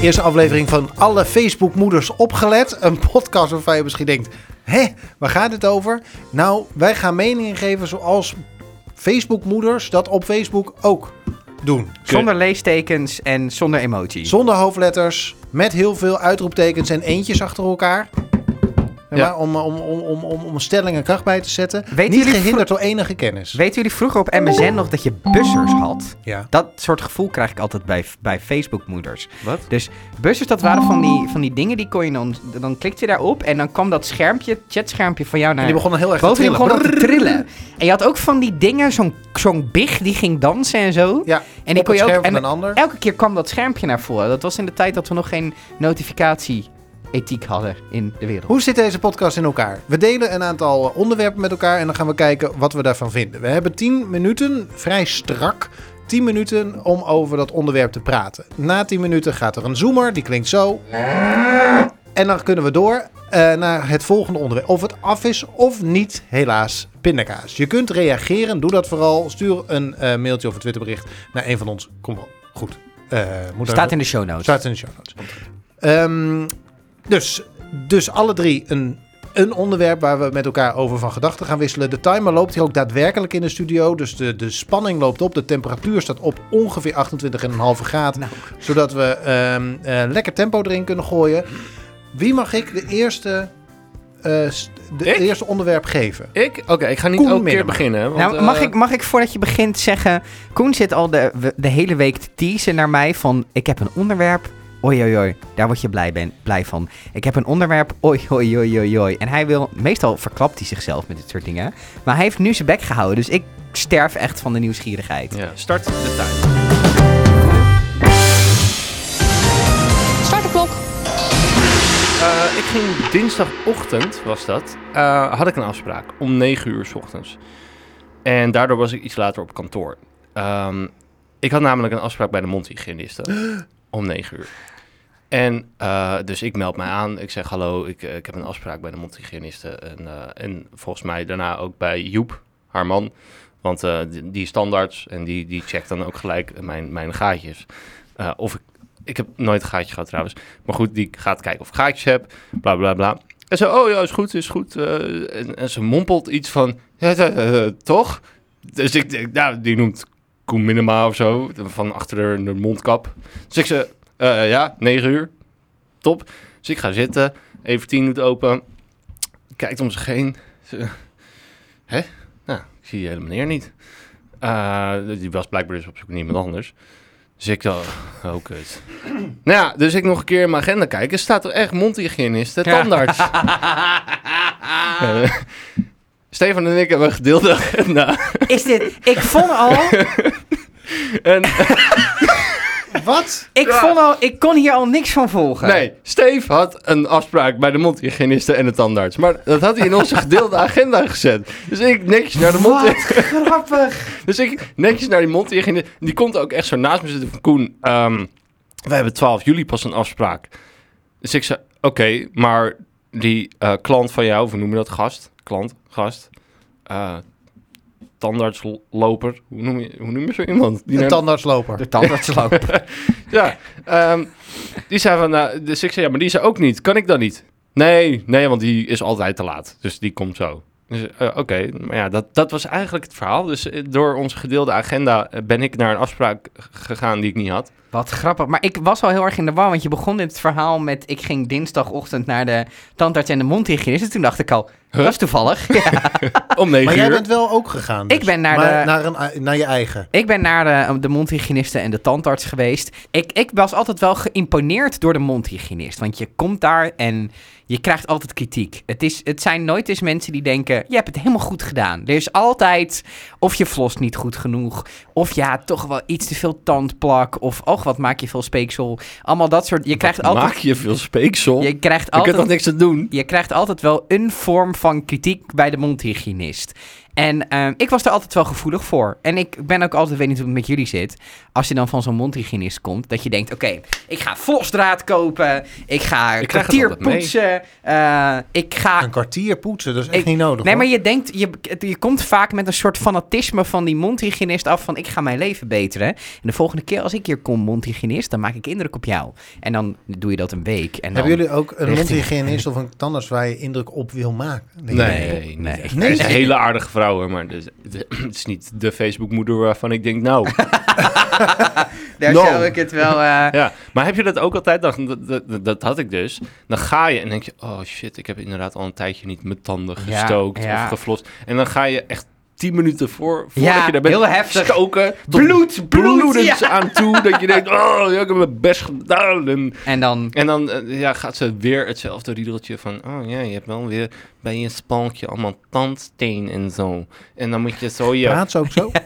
de eerste aflevering van Alle Facebook-moeders opgelet. Een podcast waarvan je misschien denkt, hé, waar gaat het over? Nou, wij gaan meningen geven zoals Facebook-moeders dat op Facebook ook doen. Zonder leestekens en zonder emotie. Zonder hoofdletters, met heel veel uitroeptekens en eentjes achter elkaar. Ja. Om, om, om, om, om, om stelling en kracht bij te zetten. Weten Niet gehinderd door enige kennis. Weten jullie vroeger op MSN nog dat je bussers had? Ja. Dat soort gevoel krijg ik altijd bij, bij Facebook-moeders. Wat? Dus bussers, dat waren van die, van die dingen die kon je dan... Dan klikte je daarop en dan kwam dat schermpje, chatschermpje van jou naar... En die begonnen heel erg te die trillen. begon te trillen. En je had ook van die dingen, zo'n zo'n big die ging dansen en zo. Ja, En die kon je ook... En een ander. elke keer kwam dat schermpje naar voren. Dat was in de tijd dat we nog geen notificatie-ethiek hadden in de wereld. Hoe zit deze podcast in elkaar? We delen een aantal eh, onderwerpen met elkaar en dan gaan we kijken wat we daarvan vinden. We hebben 10 minuten, vrij strak, 10 minuten om over dat onderwerp te praten. Na 10 minuten gaat er een zoomer, die klinkt zo. En dan kunnen we door eh, naar het volgende onderwerp. Of het af is of niet, helaas, pindakaas. Je kunt reageren, doe dat vooral. Stuur een eh, mailtje of een Twitterbericht naar een van ons. Kom wel, goed. Eh, moet Staat in de show notes. Staat in de show notes. Ehm, dus, dus alle drie een, een onderwerp waar we met elkaar over van gedachten gaan wisselen. De timer loopt hier ook daadwerkelijk in de studio. Dus de, de spanning loopt op. De temperatuur staat op ongeveer 28,5 graden. Nou. Zodat we ehm, eh, lekker tempo erin kunnen gooien. Wie mag ik de eerste, eh, de Ik? eerste onderwerp geven? Ik? Oké, ik ga niet Koen elke keer beginnen. Want, Nou, mag, eh, ik, mag ik voordat je begint zeggen... Koen zit al de, de hele week te teasen naar mij van... Ik heb een onderwerp, oi oi oi, daar word je blij, ben, blij van. Ik heb een onderwerp, oi oi oi oi oi. En hij wil, meestal verklapt hij zichzelf met dit soort dingen. Maar hij heeft nu zijn bek gehouden, dus ik sterf echt van de nieuwsgierigheid. Ja, start de tijd. Start de klok. Eh, ik ging dinsdagochtend, was dat, eh, had ik een afspraak om 9 uur s ochtends. En daardoor was ik iets later op kantoor. Ehm, ik had namelijk een afspraak bij de mondhygiëniste om 9 uur. En eh, dus ik meld mij aan. Ik zeg hallo, ik, eh, ik heb een afspraak bij de mondhygiëniste. En, eh, en volgens mij daarna ook bij Joep, haar man. Want die, is standaards en die, die checkt dan ook gelijk mijn, mijn gaatjes. Of ik, ik heb nooit een gaatje gehad trouwens. Maar goed, die gaat kijken of ik gaatjes heb. Bla bla bla. En zo, oh ja, is goed, is goed. en, en ze mompelt iets van, toch? Dus ik nou, die noemt Koen Minima of zo. Van achter de, mondkap. Dus ik zeg, eh, ja, 9 uur. Top. Dus ik ga zitten. Even 10 doet open. Kijkt om zich heen. Hè? Nou, ik zie die hele meneer niet. Eh, die was blijkbaar dus op zoek naar iemand anders. Dus ik dacht, oh kut. nou ja, dus ik nog een keer in mijn agenda kijken. Staat er echt mondhygiënist, tandarts. Eh, Stefan en ik hebben een gedeelde agenda. Is dit... Ik vond al... En Wat? Ik Ja. vond al... Ik kon hier al niks van volgen. nee, Steve had een afspraak bij de mondhygiëniste en de tandarts. Maar dat had hij in onze gedeelde agenda gezet. Dus ik netjes naar de Wat mondhygiëniste. grappig. Dus ik netjes naar die mondhygiënist. Die komt ook echt zo naast me zitten van Koen. ehm, we hebben 12 juli pas een afspraak. Dus ik zei, oké, maar die eh, klant van jou, of hoe noem je dat? Gast? Klant? Gast? eh tandartsloper? Hoe noem je, hoe noem je zo iemand? Die Een naar- tandartsloper. De tandarts lopen. ja, ehm, die zei van, nou, dus ik zei, ja, maar die zei ook niet. Kan ik dan niet? Nee, nee, want die is altijd te laat. Dus die komt zo. Dus, eh, Oké, maar ja, dat, dat was eigenlijk het verhaal. Dus eh, door onze gedeelde agenda eh, ben ik naar een afspraak gegaan die ik niet had. Wat grappig. Maar ik was al heel erg in de war, want je begon dit verhaal met... Ik ging dinsdagochtend naar de tandarts en de mondhygiënist. En toen dacht ik al, Huh? dat is toevallig. Ja. Om negen Maar jij bent wel ook gegaan. dus. Ik ben naar Maar de- Naar, een, naar je eigen. Ik ben naar de, de mondhygiëniste en de tandarts geweest. Ik, ik was altijd wel geïmponeerd door de mondhygiënist. Want je komt daar en je krijgt altijd kritiek. Het, is, het zijn nooit eens mensen die denken... je hebt het helemaal goed gedaan. Er is altijd of je flost niet goed genoeg... of ja, toch wel iets te veel tandplak... of wat maak je veel speeksel. Allemaal dat soort... Je krijgt altijd... Maak je veel speeksel? Je krijgt ik heb altijd toch niks te doen? je krijgt altijd wel een vorm van kritiek bij de mondhygiënist. En ehm, ik was er altijd wel gevoelig voor. En ik ben ook altijd, weet niet hoe het met jullie zit, als je dan van zo'n mondhygiënist komt, dat je denkt, oké, ik ga vlosdraad kopen, ik ga Ik het kwartier poetsen, eh, ik ga... Een kwartier poetsen, dat is echt Ik- niet nodig. Nee, hoor. maar je denkt, je, je komt vaak met een soort fanatisme van die mondhygiënist af van ik ga mijn leven beteren. En de volgende keer als ik hier kom, mondhygiënist, dan maak ik indruk op jou. En dan doe je dat een week. En dan... Hebben jullie ook een richting- mondhygiënist of een tandarts waar je indruk op wil maken? Nee, Nee, nee, nee. Nee? Een hele aardige vrouw, hoor, maar dus- de- het is niet de Facebook-moeder waarvan ik denk, nou... Daar No. zou ik het wel... eh, ja, maar heb je dat ook altijd? Dat, dat, dat, dat had ik dus. Dan ga je en denk je, oh shit, ik heb inderdaad al een tijdje niet mijn tanden gestookt ja. of geflost. En dan ga je echt tien minuten voor, voordat Ja, je daar bent heel heftig. stoken. tot Bloed, bloed, bloedend ja. aan toe. Dat je denkt, oh, ja, ik heb mijn best gedaan. En, En dan... en dan eh, ja, gaat ze weer hetzelfde riedeltje van, oh ja, je hebt wel weer bij je spalkje allemaal tandsteen en zo. En dan moet je zo je... Praat ze ook zo?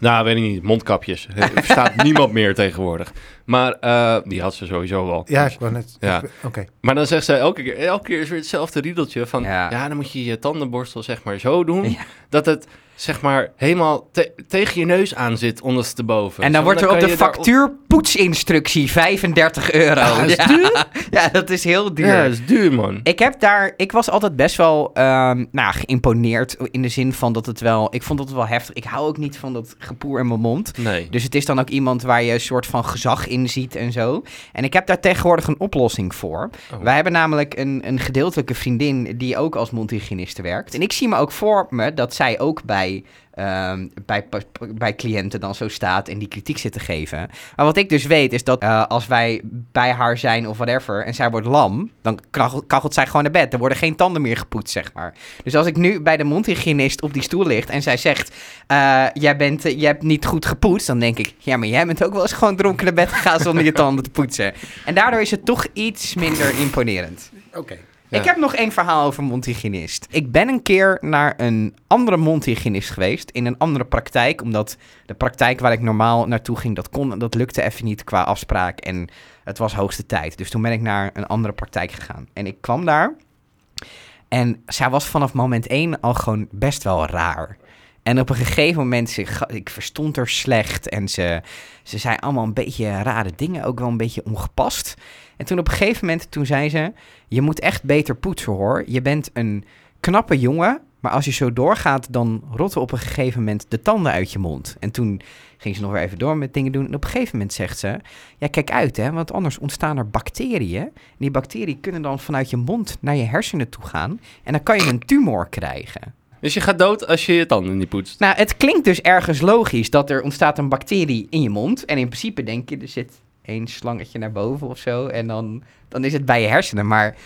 Nou, weet ik niet. Mondkapjes. Er verstaat niemand meer tegenwoordig. Maar eh, die had ze sowieso wel. Ja, ik wou net. Ja. Oké. Maar dan zegt ze elke keer, elke keer is weer hetzelfde riedeltje van, ja. Ja. dan moet je je tandenborstel zeg maar zo doen, Ja. dat het zeg maar helemaal te- tegen je neus aan zit ondersteboven. En dan Zo, wordt er op de factuur poetsinstructie 35 euro. Ja, dat is duur. Ja, dat is heel duur. Ja, dat is duur man. Ik heb daar, ik was altijd best wel ehm, nou, geïmponeerd in de zin van dat het wel, ik vond dat het wel heftig. Ik hou ook niet van dat gepoer in mijn mond. Nee. Dus het is dan ook iemand waar je een soort van gezag in ziet en zo. En ik heb daar tegenwoordig een oplossing voor. Oh. Wij hebben namelijk een, een gedeeltelijke vriendin die ook als mondhygiëniste werkt. En ik zie me ook voor me dat zij ook bij, ehm, bij, bij cliënten dan zo staat en die kritiek zit te geven. Maar wat ik dus weet is dat eh, als wij bij haar zijn of whatever en zij wordt lam, dan kachelt, zij gewoon naar bed. Er worden geen tanden meer gepoetst, zeg maar. Dus als ik nu bij de mondhygiënist op die stoel ligt en zij zegt, eh, jij, bent, eh, jij hebt niet goed gepoetst, dan denk ik, ja, maar jij bent ook wel eens gewoon dronken naar bed gegaan zonder je tanden te poetsen. En daardoor is het toch iets minder imponerend. Oké. Ik heb nog één verhaal over mondhygiënist. Ik ben een keer naar een andere mondhygiënist geweest in een andere praktijk, omdat de praktijk waar ik normaal naartoe ging, dat kon, dat lukte even niet qua afspraak en het was hoogste tijd. Dus toen ben ik naar een andere praktijk gegaan en ik kwam daar en zij was vanaf moment één al gewoon best wel raar. En op een gegeven moment, ze, ik verstond haar slecht en ze, ze zei allemaal een beetje rare dingen, ook wel een beetje ongepast. En toen op een gegeven moment, toen zei ze, je moet echt beter poetsen hoor. Je bent een knappe jongen, maar als je zo doorgaat, dan rotten op een gegeven moment de tanden uit je mond. En toen ging ze nog weer even door met dingen doen. En op een gegeven moment zegt ze, ja kijk uit hè, want anders ontstaan er bacteriën. Die bacteriën kunnen dan vanuit je mond naar je hersenen toe gaan. En dan kan je een tumor krijgen. Dus je gaat dood als je je tanden niet poetst. Nou, het klinkt dus ergens logisch dat er ontstaat een bacterie in je mond. En in principe denk je, er zit één slangetje naar boven of zo. En dan, dan is het bij je hersenen. Maar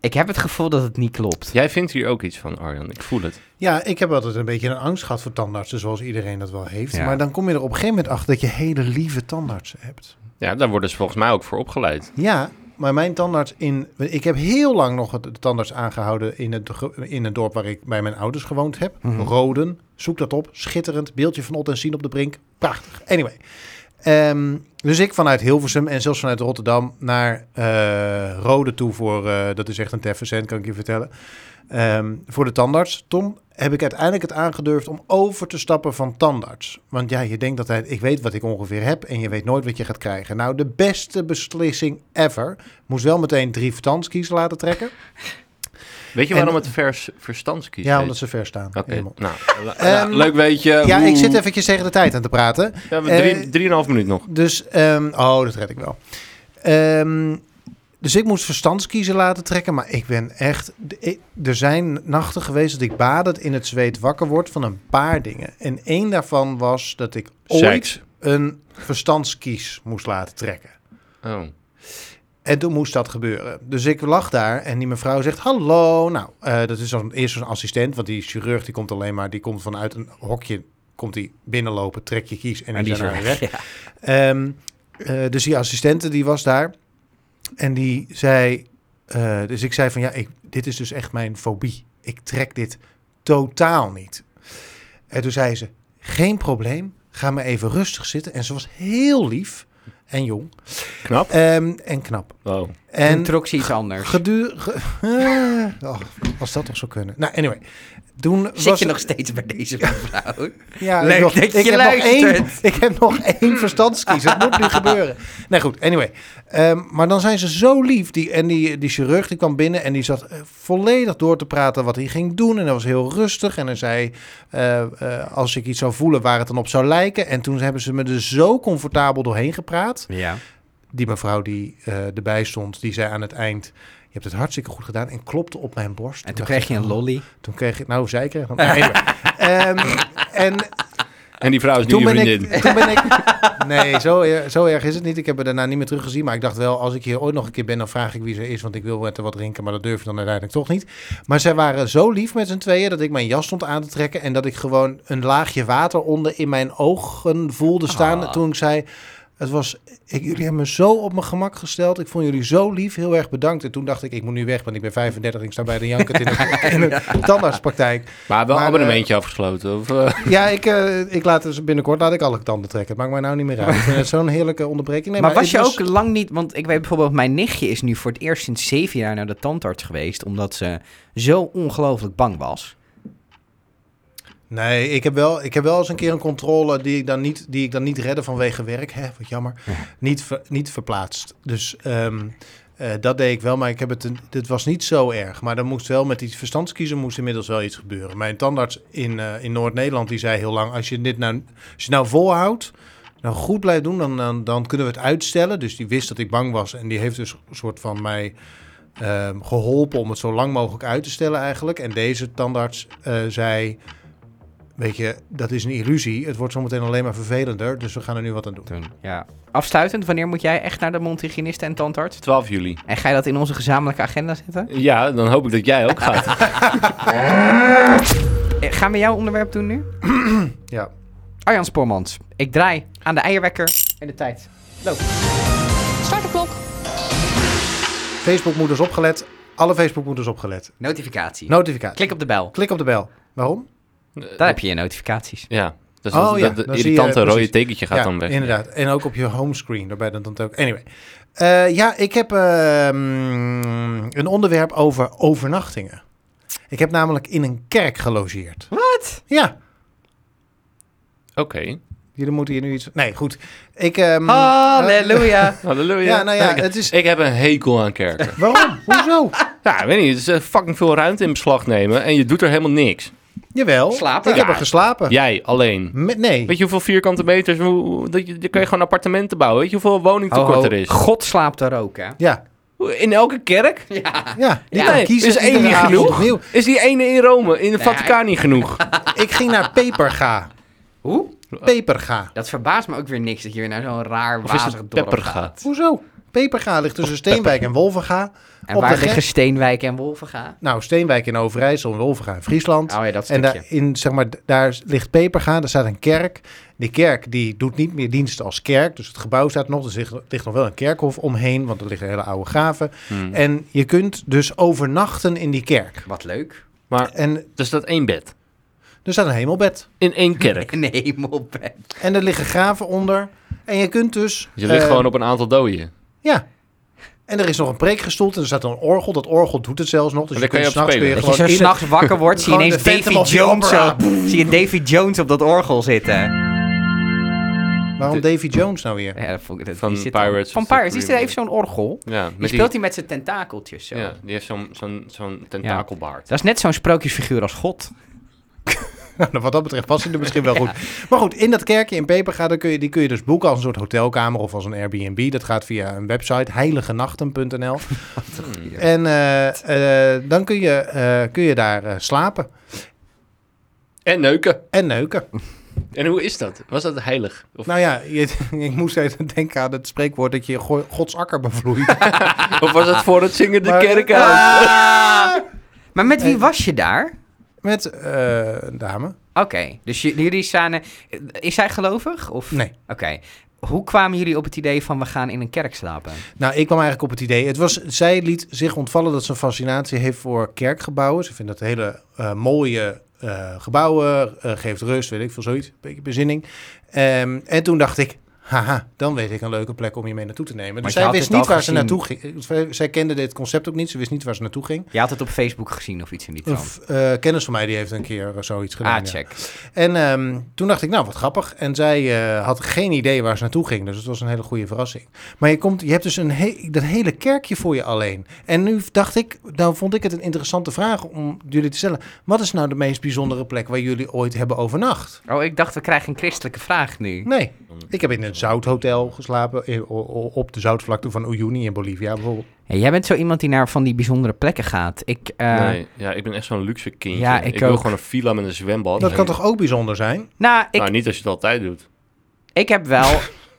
ik heb het gevoel dat het niet klopt. Jij vindt hier ook iets van, Arjan. Ik voel het. Ja, ik heb altijd een beetje een angst gehad voor tandartsen, zoals iedereen dat wel heeft. Ja. Maar dan kom je er op een gegeven moment achter dat je hele lieve tandartsen hebt. Ja, daar worden ze volgens mij ook voor opgeleid. Ja, maar mijn tandarts in... Ik heb heel lang nog de tandarts aangehouden in het, in het dorp waar ik bij mijn ouders gewoond heb. Mhm. Roden, zoek dat op. Schitterend. Beeldje van Ot en Sien op de Brink. Prachtig. Anyway. Ehm, dus ik vanuit Hilversum en zelfs vanuit Rotterdam naar eh Rode toe voor... eh, dat is echt een teffe cent, kan ik je vertellen. Ehm, voor de tandarts. Tom heb ik uiteindelijk het aangedurfd om over te stappen van tandarts. Want ja, je denkt altijd, ik weet wat ik ongeveer heb en je weet nooit wat je gaat krijgen. Nou, de beste beslissing ever. Moest wel meteen drie verstandskies laten trekken. Weet je En- waarom het vers, verstandskies Ja, omdat ze ver staan. Oké, Helemaal. nou, Ehm, ja, leuk weetje. Ja, ik zit eventjes tegen de tijd aan te praten. Ja, we hebben drie, eh, drieënhalf minuut nog. Dus, ehm, oh, dat red ik wel. Ehm, dus ik moest verstandskiezen laten trekken, maar ik ben echt... ik- er zijn nachten geweest dat ik badend in het zweet wakker word van een paar dingen. En één daarvan was dat ik ooit Seks. een verstandskies moest laten trekken. Oh. En toen moest dat gebeuren. Dus ik lag daar en die mevrouw zegt: Hallo. Nou, eh, dat is dan eerst een assistent, want die chirurg die komt alleen maar, die komt vanuit een hokje, komt die binnenlopen, trek je kies en, En die is er weg. Ehm, eh, dus die assistente die was daar en die zei, eh, dus ik zei van ja, ik, dit is dus echt mijn fobie. Ik trek dit totaal niet. En toen zei ze, geen probleem, ga maar even rustig zitten. En ze was heel lief en jong Knap. ehm, en knap. Oh. En trok ze iets anders. Geduur, ge- eh, oh, als dat toch zou kunnen. Nou, anyway. Toen Zit was je nog steeds bij deze mevrouw? Ja, Leuk nog- dat ik heb nog één, ik heb nog één verstandskies. Het moet nu gebeuren. Nee, goed. Anyway. Ehm, maar dan zijn ze zo lief. Die, en die, die chirurg die kwam binnen en die zat eh, volledig door te praten wat hij ging doen. En hij was heel rustig. En hij zei, eh, eh, als ik iets zou voelen waar het dan op zou lijken. En toen hebben ze me er zo comfortabel doorheen gepraat. Ja. Die mevrouw die erbij stond, die zei aan het eind... Je hebt het hartstikke goed gedaan en klopte op mijn borst. En toen kreeg je een oh. lolly. Toen kreeg ik, nou zeker. Anyway. Ehm, en En die vrouw is nu toen je ben, vriendin. ik, toen ben ik... Nee, zo, er- zo erg is het niet. Ik heb haar daarna niet meer teruggezien. Maar ik dacht wel, als ik hier ooit nog een keer ben, dan vraag ik wie ze is. Want ik wil met haar wat drinken, maar dat durf je dan uiteindelijk toch niet. Maar zij waren zo lief met z'n tweeën dat ik mijn jas stond aan te trekken. En dat ik gewoon een laagje water onder in mijn ogen voelde staan. Ah. Toen ik zei... Het was, ik, jullie hebben me zo op mijn gemak gesteld. Ik vond jullie zo lief. Heel erg bedankt. En toen dacht ik, ik moet nu weg, want ik ben 35. Ik sta bij de Jankert in de, in de tandartspraktijk. Maar wel Maar, abonnementje afgesloten. Of, eh, Ja, ik, eh, ik laat dus binnenkort laat ik alle tanden trekken. Het maakt mij nou niet meer uit. Ik vind het zo'n heerlijke onderbreking. Nee, maar, was je ook lang niet... Want ik weet bijvoorbeeld, mijn nichtje is nu voor het eerst sinds zeven jaar naar de tandarts geweest. Omdat ze zo ongelooflijk bang was. Nee, ik heb, wel, ik heb wel eens een keer een controle die ik dan niet, die ik dan niet redde vanwege werk. Hè, wat jammer. Niet, ver- niet verplaatst. Dus ehm, eh, dat deed ik wel, maar ik heb het, een- het was niet zo erg. Maar dan moest wel met die verstandskiezer moest inmiddels wel iets gebeuren. Mijn tandarts in, eh, in Noord-Nederland die zei heel lang: als je dit nou, als je nou volhoudt, nou goed blijft doen, dan, dan, dan kunnen we het uitstellen. Dus die wist dat ik bang was en die heeft dus een soort van mij ehm, geholpen om het zo lang mogelijk uit te stellen eigenlijk. En deze tandarts eh, zei. Weet je, dat is een illusie. Het wordt zometeen alleen maar vervelender. Dus we gaan er nu wat aan doen. Toen, ja. Afsluitend, wanneer moet jij echt naar de mondhygiënist en tandarts? 12 juli. En ga je dat in onze gezamenlijke agenda zetten? Ja, dan hoop ik dat jij ook gaat. Eh, Gaan we jouw onderwerp doen nu? Ja. Arjan Spoormans, ik draai aan de eierwekker en de tijd. Loop. Start de klok. Facebook-moeders opgelet. Alle Facebook-moeders opgelet. Notificatie. Notificatie. Klik op de bel. Klik op de bel. Waarom? Daar heb je je notificaties. Ja, dus Oh, dat, ja, dat, je- irritante rode precies. tekentje gaat ja, dan weg. inderdaad. En ook op je homescreen. Daarbij dan dan ook. Anyway. Eh, ja, ik heb ehm, een onderwerp over overnachtingen. Ik heb namelijk in een kerk gelogeerd. Wat? Ja. Oké. Jullie moeten hier nu iets... Nee, goed. Ik... ehm, Halleluja. Halleluja. Ja, nou ja, het is... Ik heb een hekel aan kerken. Waarom? Hoezo? ja, ik weet niet. Het is eh, fucking veel ruimte in beslag nemen en je doet er helemaal niks. Jawel. Slapen? Ik heb er geslapen. Jij alleen. Met, nee. Weet je hoeveel vierkante meters, hoe, dat je, dan kun je gewoon appartementen bouwen. Weet je hoeveel woningtekort Ho, ho, er is? God slaapt daar ook, hè? Ja. Hoe- In elke kerk? Ja. Ja. Die Ja, kan nee, kiezen. is één niet genoeg? opnieuw. Is die ene in Rome, in de Nee, Vaticaan niet genoeg? Ik ging naar Peperga. Hoe? Peperga. Dat verbaast me ook weer niks dat je weer naar zo'n raar wazig dorp gaat. Hoezo? Peperga ligt tussen Steenwijk en Wolvenga. En Op waar de liggen grens- Steenwijk en Wolvenga? Nou, Steenwijk in Overijssel en Wolvenga in Friesland. Oh ja, dat en stukje. daar, in, zeg maar, daar ligt Peperga, daar staat een kerk. Die kerk die doet niet meer dienst als kerk. Dus het gebouw staat nog. Er ligt, ligt nog wel een kerkhof omheen, want er liggen hele oude graven. Hmm. En je kunt dus overnachten in die kerk. Wat leuk. Maar En er staat één bed. er staat een hemelbed. In één kerk. Een hemelbed. En er liggen graven onder. En je kunt dus... Je ligt eh, gewoon op een aantal doden. Ja. En er is nog een preekgestoelte. Er staat een orgel. Dat orgel doet het zelfs nog. Dus En je s'nachts kun Dat je zo s'nachts wakker wordt, zie je ineens Davy Jones, zo, Opera. zie je Davy Jones op dat orgel zitten. Waarom De- Davy Jones nou weer? Ja, dat vond ik, dat, Van zit Pirates Van Pirates. Die heeft zo'n orgel. Ja, Die speelt hij met zijn tentakeltjes zo. Ja, die heeft zo'n zo'n zo'n tentakelbaard. Dat is net zo'n sprookjesfiguur als God. Nou, wat dat betreft past hij er misschien wel goed. Maar goed, in dat kerkje in Peperga, daar kun je, die kun je dus boeken als een soort hotelkamer of als een Airbnb. Dat gaat via een website, heiligenachten.nl. En eh, eh, dan kun je, eh, kun je daar eh, slapen En neuken. en neuken. En hoe is dat? Was dat heilig? Of, Nou ja, je, ik moest even denken aan het spreekwoord dat je go- Gods akker bevloeit. of was het voor het zingen de kerk uit? Ah! Maar met wie was je daar? Met eh, een dame. Oké, dus jullie staan... Is zij gelovig? Of? Nee. Oké. Hoe kwamen jullie op het idee van we gaan in een kerk slapen? Nou, ik kwam eigenlijk op het idee. Het was, zij liet zich ontvallen dat ze een fascinatie heeft voor kerkgebouwen. Ze vindt dat hele eh, mooie eh, gebouwen, eh, geeft rust, weet ik veel, zoiets. Een beetje bezinning. Ehm, en toen dacht ik, haha, dan weet ik een leuke plek om je mee naartoe te nemen. Maar Dus zij wist niet waar ze naartoe ging. Zij- Zij kende dit concept ook niet. Ze wist niet waar ze naartoe ging. Je had het op Facebook gezien of iets in die trant. eh, kennis van mij die heeft een keer eh, zoiets gedaan. Ah, ja. check. En ehm, toen dacht ik, nou wat grappig. En zij eh, had geen idee waar ze naartoe ging. Dus het was een hele goede verrassing. Maar je, komt, je hebt dus een he- dat hele kerkje voor je alleen. En nu dacht ik, nou vond ik het een interessante vraag om jullie te stellen. Wat is nou de meest bijzondere plek waar jullie ooit hebben overnacht? Oh, ik dacht we krijgen een christelijke vraag nu. Nee, ik heb in een zouthotel geslapen. eh, Op de zoutvlakte van Uyuni in Bolivia bijvoorbeeld. Hey, jij bent zo iemand die naar van die bijzondere plekken gaat. Ik, eh, nee, ja, ik ben echt zo'n luxe kindje. Ja, ik ik wil gewoon een villa met een zwembad. Dat En- kan toch ook bijzonder zijn? Nou, ik, Nou, niet als je het altijd doet. ik heb wel...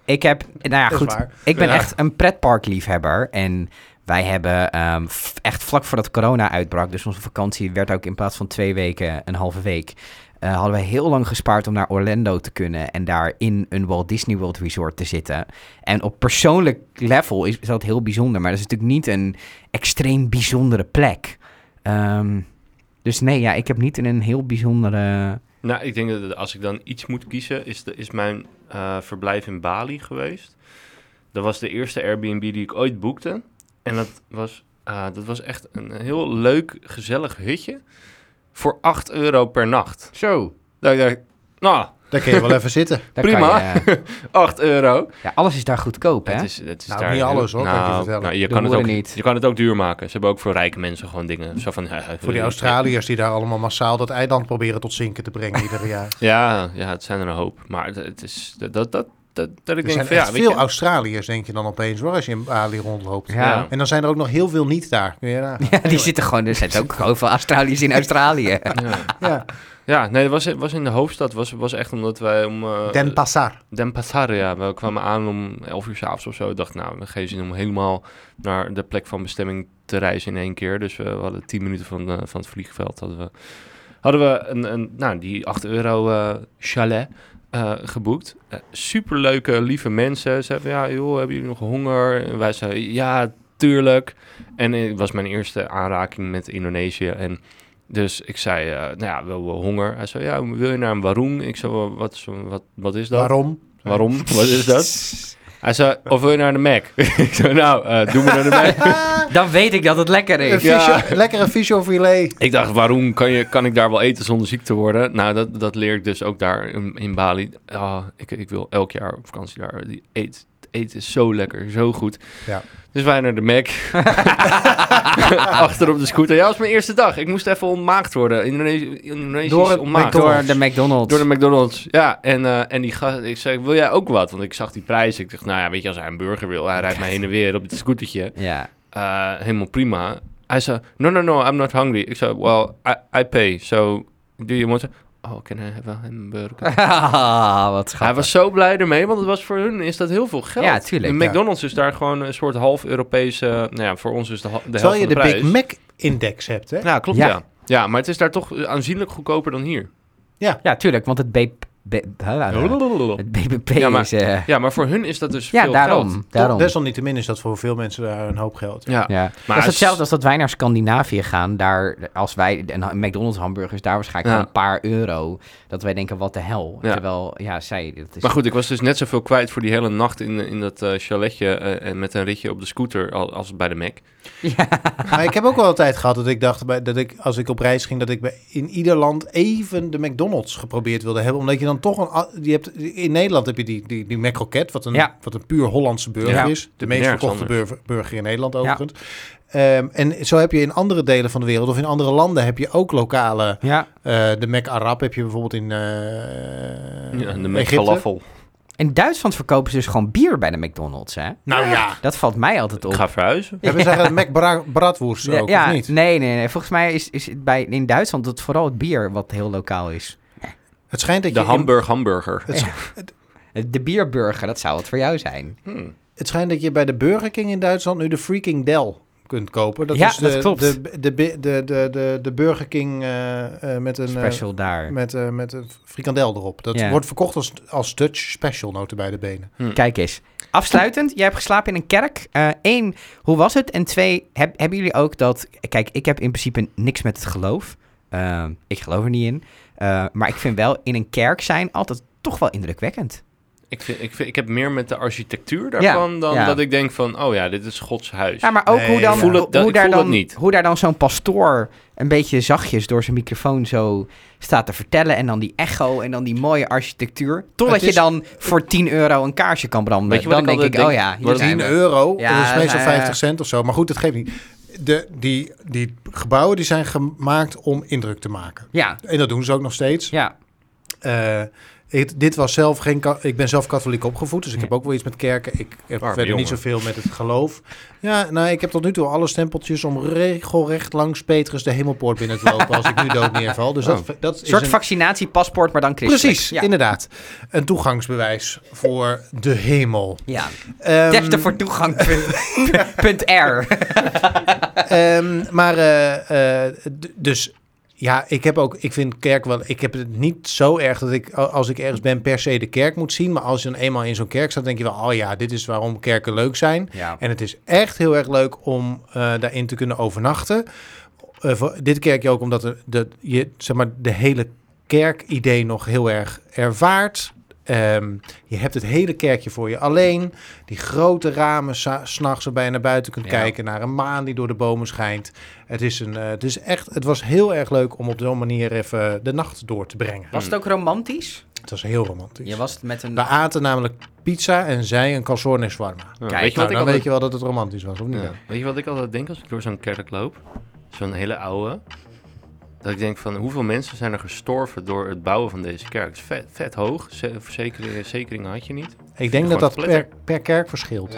ik heb... Nou ja, goed. Ik ben Ja. echt een pretparkliefhebber. En wij hebben ehm, echt vlak voordat corona uitbrak... dus onze vakantie werd ook in plaats van twee weken een halve week... eh, hadden wij heel lang gespaard om naar Orlando te kunnen... en daar in een Walt Disney World Resort te zitten. En op persoonlijk level is, is dat heel bijzonder... maar dat is natuurlijk niet een extreem bijzondere plek. Ehm, dus nee, ja, ik heb niet in een heel bijzondere... Nou, ik denk dat als ik dan iets moet kiezen, is, de, is mijn eh, verblijf in Bali geweest. Dat was de eerste Airbnb die ik ooit boekte. En dat was, eh, dat was echt een heel leuk, gezellig hutje. Voor 8 euro per nacht. Zo, Dat ik dacht, nou, Daar kun je wel even zitten. daar Prima. Kan je, 8 euro. ja, alles is daar goedkoop, hè? Het is, het is Nou, daar niet alles, hoor, kan ik je Nou, vertellen. nou, je, kan het ook, niet. je kan het ook duur maken. Ze hebben ook voor rijke mensen gewoon dingen. Zo van, Voor die Australiërs die daar allemaal massaal dat eiland proberen tot zinken te brengen ieder jaar. Ja, ja, het zijn er een hoop. Maar het- het is dat, dat, dat, dat, ik Er denk zijn van, ja, echt weet veel je, Australiërs, denk je dan opeens, hoor, als je in Bali rondloopt. Ja. En dan zijn er ook nog heel veel niet daar. Kun je nagaan. Ja, die zitten gewoon, er zitten ook gewoon veel Australiërs in Australië. ja. Ja. Ja, nee, het was, was in de hoofdstad. was, was echt omdat wij om... eh, Den Passar. Den Passar, ja. We kwamen aan om 11 uur s'avonds of zo. Ik dacht, nou, we geen zin om helemaal naar de plek van bestemming te reizen in één keer. Dus we, hadden 10 minuten van, eh, van het vliegveld. Hadden we, hadden we een, een, nou, die 8 euro eh, chalet eh, geboekt. Eh, superleuke, lieve mensen. Ze van, ja, joh, hebben jullie nog honger? En wij zeiden, ja, tuurlijk. En het was mijn eerste aanraking met Indonesië. En dus ik zei, eh, nou ja, wel, wel honger. Hij zei, ja, wil je naar een warung? Ik zei, "Wel, wat, is- wat, wat is dat? Waarom? Waarom? Wat is dat? Hij zei, of wil je naar de Mac? ik zei, nou, eh doe maar naar de Mac. Dan weet ik dat het lekker Een is. Ja. visio- Lekkere ik dacht, waarom kan, je, kan ik daar wel eten zonder ziek te worden? Nou, dat, dat leer ik dus ook daar in, in Bali. Ah, ik, ik wil elk jaar op vakantie daar. Die eet, eten is zo lekker, zo goed. Ja. Dus wij naar de Mac. Achter op de scooter. Ja, dat was mijn eerste dag. Ik moest even ontmaagd worden. Indonesië, Indonesisch Door ontmaagd. Door de McDonald's. Door de McDonald's. Ja, en, eh, en die gast, ik zei, wil jij ook wat? Want ik zag die prijs. Ik dacht, nou ja, weet je, als hij een burger wil, hij rijdt mij heen en weer op het scootertje. Ja. Eh, helemaal prima. Hij zei, no, no, no, I'm not hungry. Ik zei, well, I, I pay, so do you want to... Oh, can I have a hamburger? Ah, wat Hij schattig. was zo blij ermee, want het was voor hun is dat heel veel geld. Ja, tuurlijk, De ja. McDonald's is daar gewoon een soort half Europese... Nou ja, voor ons is de, de Terwijl helft je van de de, Big. Mac-index hebt, hè? Ja, klopt, Ja. ja. ja. maar het is daar toch aanzienlijk goedkoper dan hier. Ja, tuurlijk, want het, het BBP Ja, maar- is... eh, Ja, maar voor hun is dat dus ja, veel daarom. geld. daarom. Desalniettemin is dat voor veel mensen daar een hoop geld. Ja. Ja. Maar dat is hetzelfde als dat wij naar Scandinavië gaan. Daar, als wij een McDonald's hamburgers, daar waarschijnlijk een paar euro. Dat wij denken, wat de hel. Ja. Terwijl, ja, zij... Dat is, Maar goed, ik was dus net zoveel kwijt voor die hele nacht in, in dat eh, chaletje eh, en met een ritje op de scooter al- als bij de Mac. Ja. Maar ik heb ook wel een tijd gehad dat ik dacht, bij, dat ik als ik op reis ging, dat ik bij, in ieder land even de McDonald's geprobeerd wilde hebben. Omdat je dan toch een... Je hebt, in Nederland heb je die, die, die McCroket, wat een, Ja. wat een puur Hollandse burger Ja. is. De meest verkochte burger, burger in Nederland overigens. Ehm, en zo heb je in andere delen van de wereld of in andere landen heb je ook lokale... ja. eh, de Mac Arab heb je bijvoorbeeld in eh Ja, de Mac falafel. In Duitsland verkopen ze dus gewoon bier bij de McDonald's, hè? Nou ja. Dat valt mij altijd op. Ik ga verhuizen. Hebben ze een Mac bra- bratwurst ook, ja, of niet? nee, nee, nee. Volgens mij is, is het bij, in Duitsland het vooral het bier wat heel lokaal is. Het schijnt dat De je... in- Hamburg hamburger. het, De bierburger, dat zou het voor jou zijn. Hmm. Het schijnt dat je bij de Burger King in Duitsland nu de Freaking Del kunt kopen. Dat Ja, is de, dat klopt. De, de, de, de, de, de, de Burger King eh, eh, met een... eh, Special daar. met, eh, met een frikandel erop. Dat Ja. wordt verkocht als, als Dutch special, noten bij de benen. Kijk eens. Afsluitend, jij hebt geslapen in een kerk. Eén, hoe was het? En twee, heb, hebben jullie ook dat... Kijk, ik heb in principe niks met het geloof. Eh, ik geloof er niet in. Eh, maar ik vind wel in een kerk zijn altijd toch wel indrukwekkend. Ik, vind, ik, vind, ik heb meer met de architectuur daarvan dan ja. dat ik denk van, oh ja, dit is Gods huis. Ja, maar ook Nee, hoe, dan, hoe, daar dan, niet. hoe daar dan zo'n pastoor een beetje zachtjes door zijn microfoon zo staat te vertellen. En dan die echo en dan die mooie architectuur. Totdat is- je dan voor 10 euro een kaarsje kan branden. Weet je wat dan ik denk ik, oh ja, hier Wat- zijn 10 we. euro, Ja, dat is meestal dat zijn, 50 cent of zo. Maar goed, dat geeft niet. De, die, die gebouwen die zijn gemaakt om indruk te maken. Ja, En dat doen ze ook nog steeds. ja. Eh, ik, dit was zelf geen. Ik ben zelf katholiek opgevoed, dus ik Ja. heb ook wel iets met kerken. Ik heb Arme verder niet zoveel met het geloof. Ja, nou, ik heb tot nu toe alle stempeltjes om regelrecht langs Petrus de hemelpoort binnen te lopen als ik nu dood neerval. Dus dat, Oh. dat Een is soort een, vaccinatiepaspoort, maar dan christelijk. Precies, Ja. inderdaad. Een toegangsbewijs voor de hemel. ja. Ehm, Tefte voor toegang. punt- R. Ehm, maar eh, eh, dus ja, ik heb ook, ik vind kerk wel, ik heb het niet zo erg dat ik als ik ergens ben per se de kerk moet zien, maar als je dan eenmaal in zo'n kerk staat, denk je wel, oh ja, dit is waarom kerken leuk zijn. Ja. En het is echt heel erg leuk om eh, daarin te kunnen overnachten. Eh, voor dit kerkje ook omdat de, je zeg maar de hele kerkidee nog heel erg ervaart. Ehm, je hebt het hele kerkje voor je alleen. Die grote ramen s'nachts waarbij je naar buiten kunt Ja. kijken. Naar een maan die door de bomen schijnt. Het, is een, eh, het, is echt, het was heel erg leuk om op zo'n manier even de nacht door te brengen. Was het ook romantisch? Het was heel romantisch. Je was met een... We aten namelijk pizza en zij een calzone shawarma. Ja, Kijk, weet je Nou, dan altijd... weet je wel dat het romantisch was, of niet? Ja. Weet je wat ik altijd denk als ik door zo'n kerk loop? Zo'n hele oude. Dat ik denk van hoeveel mensen zijn er gestorven door het bouwen van deze kerk? Het is vet, vet hoog. Ze- Verzekeringen, verzekeringen had je niet. Ik denk dat dat per, per kerk verschilt.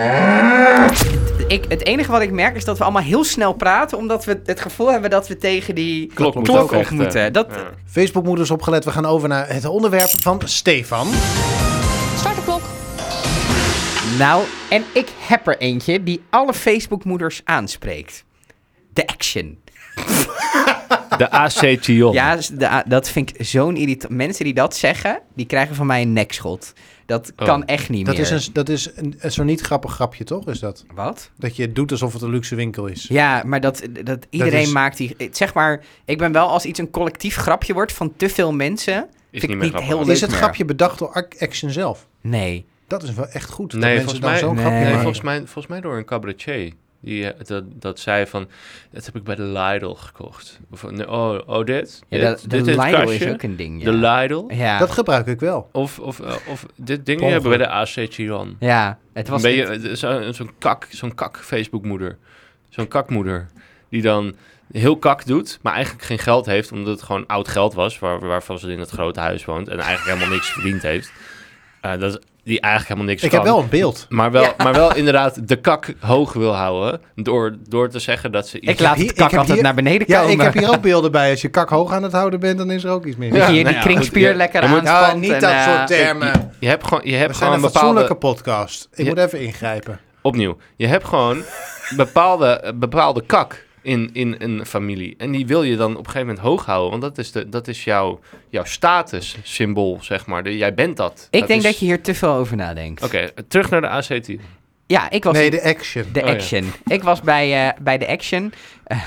Ik, het enige wat ik merk is dat we allemaal heel snel praten, omdat we het gevoel hebben dat we tegen die Klok klok, op moeten. Dat, ja. Facebook-moeders opgelet. We gaan over naar het onderwerp van Stefan. Start de klok. Nou, en ik heb er eentje die alle Facebook-moeders aanspreekt. De action. De AC Tion. Ja, de- dat vind ik zo'n irritant. Mensen die dat zeggen, die krijgen van mij een nekschot. Dat Oh. kan echt niet Dat meer. is, een, dat is een, een zo'n niet grappig grapje, toch? Is dat? Wat? Dat je het doet alsof het een luxe winkel is. Ja, maar dat, dat iedereen is- maakt die... Zeg maar, ik ben wel als iets een collectief grapje wordt van te veel mensen... Is vind niet meer niet grappig. heel is het meer. grapje bedacht door Ac- Action zelf? Nee. Dat is wel echt goed. dat Nee, mensen volgens dan mij, zo'n Nee. grapje nee, maken. volgens, mij, volgens mij door een cabaretier. Die, eh, dat, dat zei van, dat heb ik bij de Lidl gekocht. Of, nee, oh, oh, dit? Ja, dit, dat, de dit, Lidl is ook een ding, ja. De Lidl? Ja. Dat gebruik ik wel. Of, of, eh, of dit ding hebben bij de. AC Chiron. ja, het was... Ben je eh, zo- zo'n kak, zo'n kak Facebookmoeder. Zo'n kakmoeder. Die dan heel kak doet, maar eigenlijk geen geld heeft, omdat het gewoon oud geld was, waar, waarvan ze in het grote huis woont en eigenlijk helemaal niks verdiend heeft. Eh, dat is, die eigenlijk helemaal niks Ik kan. heb wel een beeld. Maar wel, Ja. maar wel inderdaad de kak hoog wil houden. Door, door te zeggen dat ze iets... ik laat hier- het ik kak heb altijd hier- naar beneden Ja, komen. ik heb hier ook beelden bij. Als je kak hoog aan het houden bent, dan is er ook iets mis. Dat je hier nou die ja, kringspier goed, lekker moet- aanspant. Ja, niet en, dat eh, soort termen. Je hebt gewoon, je We hebt zijn gewoon een fatsoenlijke bepaalde... podcast. Ik Ja. moet even ingrijpen. Opnieuw. Je hebt gewoon bepaalde, bepaalde kak in, in een familie. En die wil je dan op een gegeven moment hoog houden. Want dat is, de, dat is jouw, jouw statussymbool, zeg maar. De, jij bent dat. Ik denk is- dat je hier te veel over nadenkt. Oké, terug naar de ACT. Ja, ik was... Nee, de action. De Oh, ja. Action. Ik was bij, eh, bij de Action. Eh,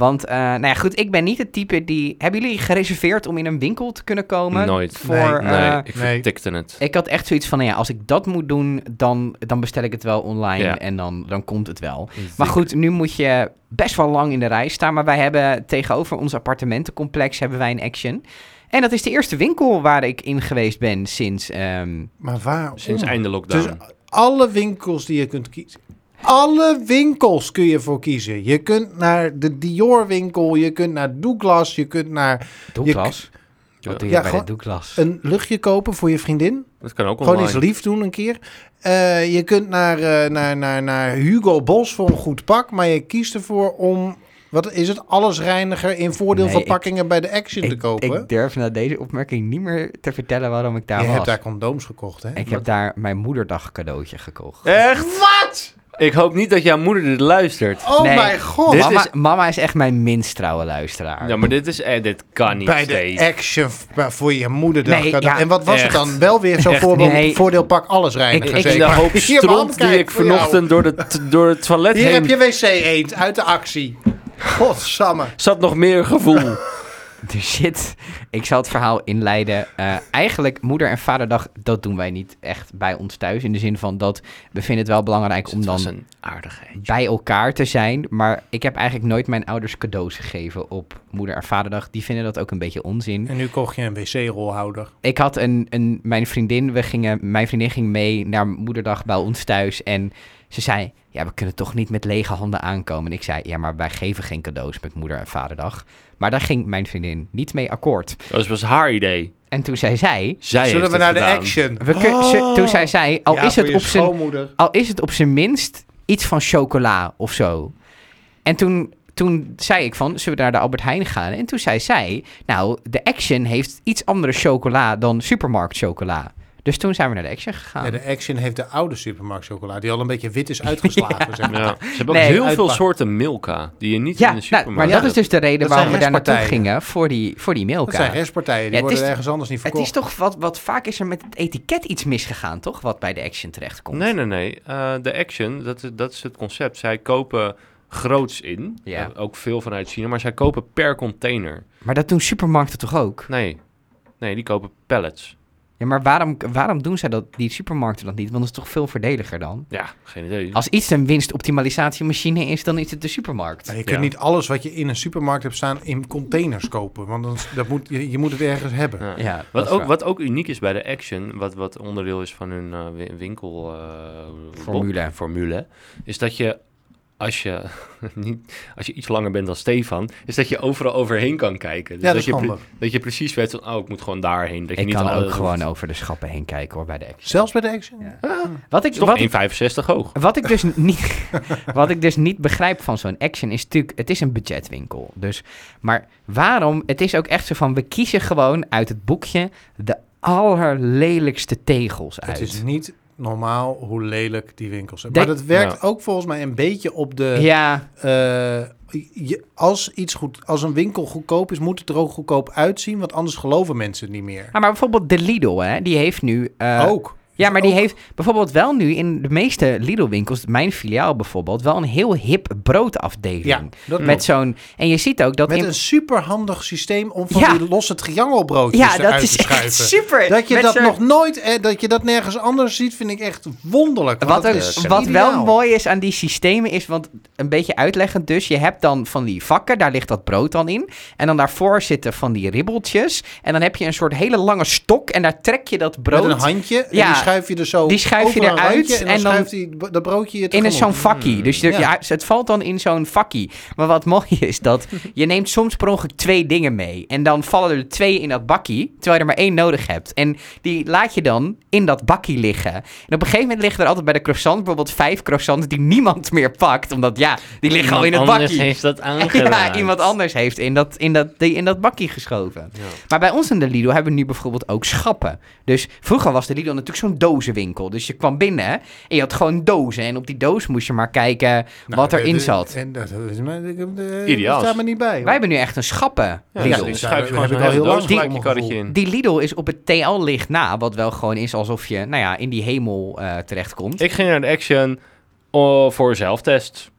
want, eh, nou ja, goed, ik ben niet het type die... Hebben jullie gereserveerd om in een winkel te kunnen komen? Nooit. Voor, Nee, eh, ik nee. vertikte het. Ik had echt zoiets van, nou ja, als ik dat moet doen, dan, dan bestel ik het wel online Ja. en dan, dan komt het wel. Maar goed, nu moet je best wel lang in de rij staan. Maar wij hebben tegenover ons appartementencomplex hebben wij een Action. En dat is de eerste winkel waar ik in geweest ben sinds... ehm, Maar waarom? Sinds einde lockdown. Dus alle winkels die je kunt kiezen. Alle winkels kun je voor kiezen. Je kunt naar de Dior winkel, je kunt naar Douglas, je kunt naar Douglas. Ja. Wat doe je Ja, bij gewoon- de Douglas? een luchtje kopen voor je vriendin. dat kan ook Gewoon online. iets lief doen een keer. Eh, je kunt naar, eh, naar, naar, naar Hugo Bos voor een goed pak, maar je kiest ervoor om, wat is het, allesreiniger in voordeelverpakkingen bij de Action te kopen. ik durf na deze opmerking niet meer te vertellen waarom ik daar je was. hebt daar condooms gekocht, hè? Ik heb daar mijn moederdag cadeautje gekocht. Echt? Wat? Ik hoop niet dat jouw moeder dit luistert. Oh Nee, mijn god. dit mama, is- mama is echt mijn minst trouwe luisteraar. Ja, maar dit is... Eh, dit kan niet, bij de. Action v- voor je moederdag. Nee, ja, en wat was het echt. dan? Wel weer zo'n Echt voorbeeld, nee. voordeelpak alles reinigen. Ik- ik- zeker. de hoop Hier, man, stront die kijk, ik voor jou. vanochtend door, de, t- door het toilet Hier heen... heb je wc eend uit de actie. Godsamme. zat nog meer gevoel. er zit... Ik zal het verhaal inleiden. Eh, eigenlijk, moeder- en vaderdag, dat doen wij niet echt bij ons thuis. In de zin van dat we vinden het wel belangrijk Dus om het dan een bij elkaar te zijn. Maar ik heb eigenlijk nooit mijn ouders cadeaus gegeven op moeder- en vaderdag. Die vinden dat ook een beetje onzin. En nu kocht je een wc-rolhouder. Ik had een, een, mijn vriendin, we gingen, mijn vriendin ging mee naar moederdag bij ons thuis. En ze zei, ja, we kunnen toch niet met lege handen aankomen. En ik zei, ja, maar wij geven geen cadeaus met moeder- en vaderdag. Maar daar ging mijn vriendin niet mee akkoord. Dat was haar idee. En toen zei zij, Zij Zullen we naar de action? we kun- ze- toen zei zij, al, Ja, is het op zijn, al is het op zijn minst iets van chocola of zo. En toen, toen zei ik van, zullen we naar de Albert Heijn gaan? En toen zei zij, nou, de Action heeft iets andere chocola dan supermarkt chocola. Dus toen zijn we naar de Action gegaan. Ja, de Action heeft de oude supermarkt chocola, die al een beetje wit is uitgeslagen. zeg maar. Ja. Ze hebben Nee. ook heel veel soorten Milka die je niet Ja, in de nou, supermarkt maar dat is dus de reden Dat waarom we daar naartoe gingen voor die, voor die Dat Milka. zijn restpartijen, die Ja, het worden is- ergens anders niet Het verkocht. is toch wat, wat vaak is er met het etiket iets misgegaan, toch? Wat bij de Action terechtkomt. Nee, nee, nee. Eh, de Action, dat is, dat is het concept. Zij kopen groots in. Ja. Eh, ook veel vanuit China. Maar zij kopen per container. Maar dat doen supermarkten toch ook? Nee. Nee, die kopen pallets. Ja, maar waarom, waarom doen zij dat, die supermarkten dat niet? Want dat is toch veel voordeliger dan? Ja, geen idee. Als iets een winstoptimalisatiemachine is, dan is het de supermarkt. Maar je kunt Ja. niet alles wat je in een supermarkt hebt staan in containers kopen. Want dan, dat moet, je, je moet het ergens hebben. Ja. Wat ook, waar. wat ook uniek is bij de Action, wat, wat onderdeel is van hun eh, wi- winkel eh, Formule. bo- formule, is dat je als je, niet, als je iets langer bent dan Stefan, is dat je overal overheen kan kijken. Dus Ja, dat is je, dat je precies weet van, oh, ik moet gewoon daarheen. Dat je Ik niet kan ook gewoon over de schappen heen kijken hoor, bij de Action. Zelfs bij de Action? Ja. Ah, Wat ik, is toch wat, ik, 1,65 hoog. wat, ik dus niet, wat ik dus niet begrijp van zo'n Action is natuurlijk, het is een budgetwinkel. Dus, maar waarom, het is ook echt zo van, we kiezen gewoon uit het boekje de allerlelijkste tegels uit. Het is niet normaal hoe lelijk die winkels zijn. Maar dat werkt ook volgens mij een beetje op de... Ja, eh, je, als, iets goed, als een winkel goedkoop is, moet het er ook goedkoop uitzien. Want anders geloven mensen het niet meer. maar, maar bijvoorbeeld de Lidl, hè, die heeft nu... eh, ook. Ja, maar die heeft bijvoorbeeld wel nu in de meeste Lidl-winkels, mijn filiaal bijvoorbeeld, wel een heel hip broodafdeling. Ja, dat Met zo'n... En je ziet ook dat... Met in, een superhandig systeem om van Ja. die losse triangelbroodjes ja, dat is te echt super. Dat je Met dat nog nooit, eh, dat je dat nergens anders ziet, vind ik echt wonderlijk. Wat, ook, is wat wel mooi is aan die systemen is, want een beetje uitleggend dus, je hebt dan van die vakken, daar ligt dat brood dan in. En dan daarvoor zitten van die ribbeltjes. En dan heb je een soort hele lange stok en daar trek je dat brood Met een handje, Ja, die schuif je er zo die schuif je eruit en dan, en dan schuift die, dat broodje je in zo'n vakkie. Dus je- Ja. ja, het valt dan in zo'n vakkie. Maar wat mooi is dat je neemt soms per ongeluk twee dingen mee. En dan vallen er twee in dat bakkie, terwijl je er maar één nodig hebt. En die laat je dan in dat bakkie liggen. En op een gegeven moment liggen er altijd bij de croissant bijvoorbeeld vijf croissants die niemand meer pakt. Omdat ja, die liggen al in het Iemand anders bakkie. heeft dat Ja, aangeraakt. iemand anders heeft in dat, in, dat, die in dat bakkie geschoven. Ja. Maar bij ons in de Lidl hebben we nu bijvoorbeeld ook schappen. Dus vroeger was de Lidl natuurlijk zo'n dozenwinkel. Dus je kwam binnen en je had gewoon dozen. En op die doos moest je maar kijken Nou, wat erin de- zat. En dat is de- Ideaal. Me niet bij. Wij hebben nu echt een schappen Ja, Lidl. dus schuif je daar gewoon heel doos lang gelijk je voor karretje in. Die Lidl is op het TL ligt na, wat wel gewoon is alsof je nou ja, in die hemel eh, terechtkomt. Ik ging naar de Action oh, voor zelftest.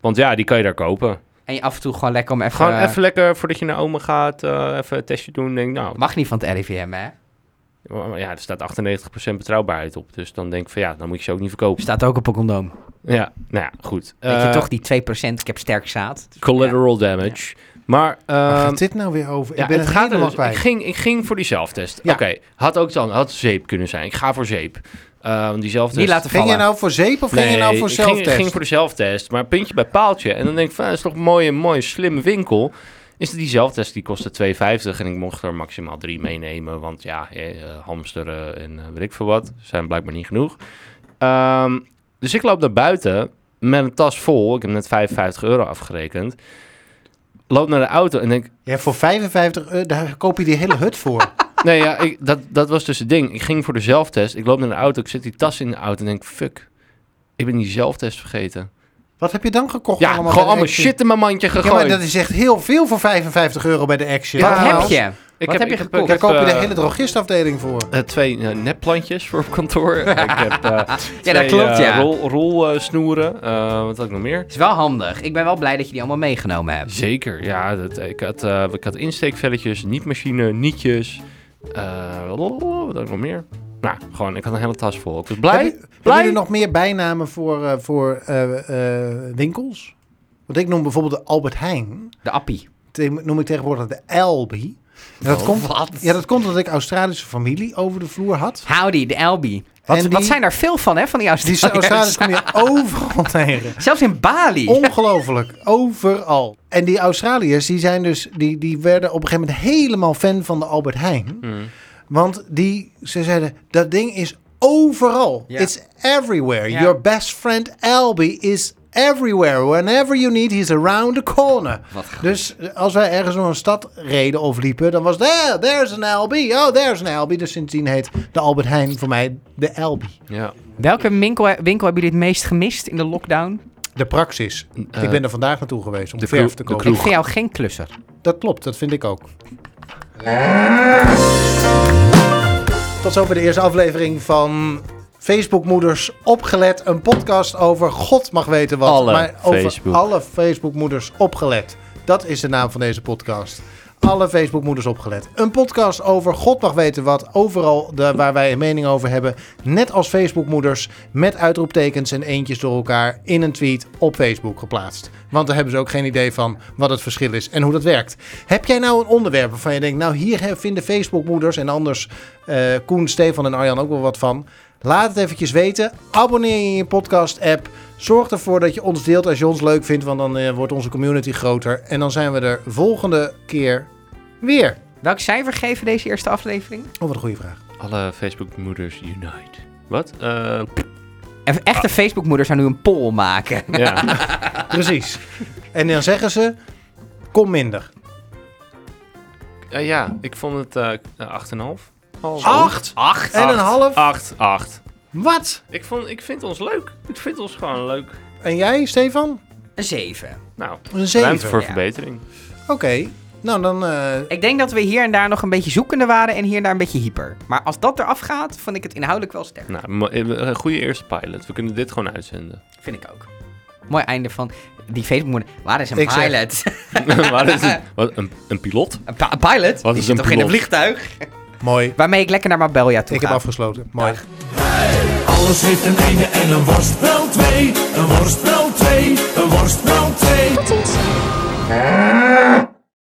Want ja, die kan je daar kopen. En je af en toe gewoon lekker om even... Gewoon even lekker voordat je naar oma gaat, eh, even een testje doen. Denk, nou, Mag niet van het RIVM, hè? Ja, er staat 98% betrouwbaarheid op. Dus dan denk ik van ja, dan moet je ze ook niet verkopen. Staat ook op een condoom. Ja, nou ja, goed. Weet je Eh, toch, die 2%, ik heb sterk zaad. Dus, Collateral damage. Maar, Waar ehm, gaat dit nou weer over? ja, ik ben het het gaat er helemaal dus. kwijt. Ik ging, ik ging voor die zelftest. Ja. Oké, had ook dan, had zeep kunnen zijn. Ik ga voor zeep. Ehm die zelftest. Niet laten Ging je nou voor zeep of ging je nou voor ik ging, zelftest? ik ging voor de zelftest, maar puntje bij paaltje. En dan denk ik van, dat is toch een mooie, mooie, slimme winkel. Is het die zelftest, die kostte 2,50 en ik mocht er maximaal drie meenemen. Want ja, eh, eh, hamsteren en eh, weet ik veel wat, zijn blijkbaar niet genoeg. Ehm, dus ik loop naar buiten met een tas vol. Ik heb net 55 euro afgerekend. Loop naar de auto en denk, Ja, voor 55 euro, daar koop je die hele hut voor. nee ja, ik, dat, dat was dus het ding. Ik ging voor de zelftest, ik loop naar de auto, ik zet die tas in de auto en denk, fuck, ik ben die zelftest vergeten. Wat heb je dan gekocht? Ja, allemaal gewoon allemaal shit in mijn mandje Ja, gegooid. maar dat is echt heel veel voor 55 euro bij de Action. Wat Ja, heb je? Ik Wat heb je gekocht? Daar ik koop je de eh, hele drogistafdeling voor. eh, twee eh, nepplantjes voor op kantoor. ik heb eh Ja, dat klopt, ja. rol, rolsnoeren. Eh, wat had ik nog meer? is wel handig. Ik ben wel blij dat je die allemaal meegenomen hebt. Zeker, ja. Dat, ik, had, eh, ik had insteekvelletjes, niet-machine, nietjes. eh, wat had ik nog meer? Nou, gewoon, ik had een hele tas vol. Ik was blij. Heb je- Hebben blij. jullie nog meer bijnamen voor, eh, voor eh, eh, winkels? Want ik noem bijvoorbeeld de Albert Heijn. De appie. Te- noem ik tegenwoordig de Albi. En dat, komt, Wat? ja, dat komt omdat ik Australische familie over de vloer had. Howdy, de Elby. Wat, die- wat zijn daar veel van, hè, van die Die Australiërs? Australiërs kom je overal tegen. Zelfs in Bali. Ongelooflijk. Overal. En die Australiërs, die, zijn dus, die, die werden op een gegeven moment helemaal fan van de Albert Heijn. Hmm. Want die, ze zeiden, dat ding is overal. It's everywhere. Your best friend Albie is everywhere. Whenever you need, he's around the corner. Dus als wij ergens door een stad reden of liepen, dan was there, there's an Albie. Oh, there's an Albie. Dus sindsdien heet de Albert Heijn voor mij de Albie. Ja. Welke winkel, winkel hebben jullie het meest gemist in de lockdown? De praxis. Eh, ik ben er vandaag naartoe geweest om de verf te de kopen. Ik kroeg. vind jou geen klusser. Dat klopt, dat vind ik ook. Tot zover de eerste aflevering van Facebookmoeders opgelet. Een podcast over God mag weten wat. Alle maar over Facebook. alle Facebookmoeders opgelet. Dat is de naam van deze podcast. Alle Facebookmoeders opgelet. Een podcast over God mag weten wat. Overal de, waar wij een mening over hebben. Net als Facebookmoeders. Met uitroeptekens en eentjes door elkaar in een tweet op Facebook geplaatst. Want daar hebben ze ook geen idee van wat het verschil is en hoe dat werkt. Heb jij nou een onderwerp waarvan je denkt, nou hier vinden Facebookmoeders en anders eh, Koen, Stefan en Arjan ook wel wat van? Laat het eventjes weten. Abonneer je in je podcast app. Zorg ervoor dat je ons deelt als je ons leuk vindt, want dan eh, wordt onze community groter. En dan zijn we er volgende keer weer. Welk cijfer geven deze eerste aflevering? Oh, wat een goede vraag. Alle Facebook-moeders unite. Wat? Eh, En echte Facebookmoeders zou nu een poll maken. ja. Precies. en dan zeggen ze, kom minder. Eh, ja, ik vond het eh 8,5. Half. Acht Acht. en een half. 8, 8. Wat? Ik, vond, ik vind ons leuk. Ik vind ons gewoon leuk. En jij, Stefan? Een zeven. Nou, Een zeven. ruimte voor ja. verbetering. Oké. Nou, dan... eh, Ik denk dat we hier en daar nog een beetje zoekende waren en hier en daar een beetje hyper. Maar als dat eraf gaat, vond ik het inhoudelijk wel sterk. Nou, eh, een goede eerste pilot. We kunnen dit gewoon uitzenden. Vind ik ook. Mooi einde van die Facebookmoeder. Waar is een Ik zeg- pilot? maar is het, wat, een, een piloot? een, pa- een pilot? Wat die is zit een toch in een vliegtuig? mooi. Waarmee ik lekker naar Marbella toe Ik heb ga. afgesloten. Mooi. Dag. Alles heeft een einde en een worst wel twee. Een worst wel twee. Een worst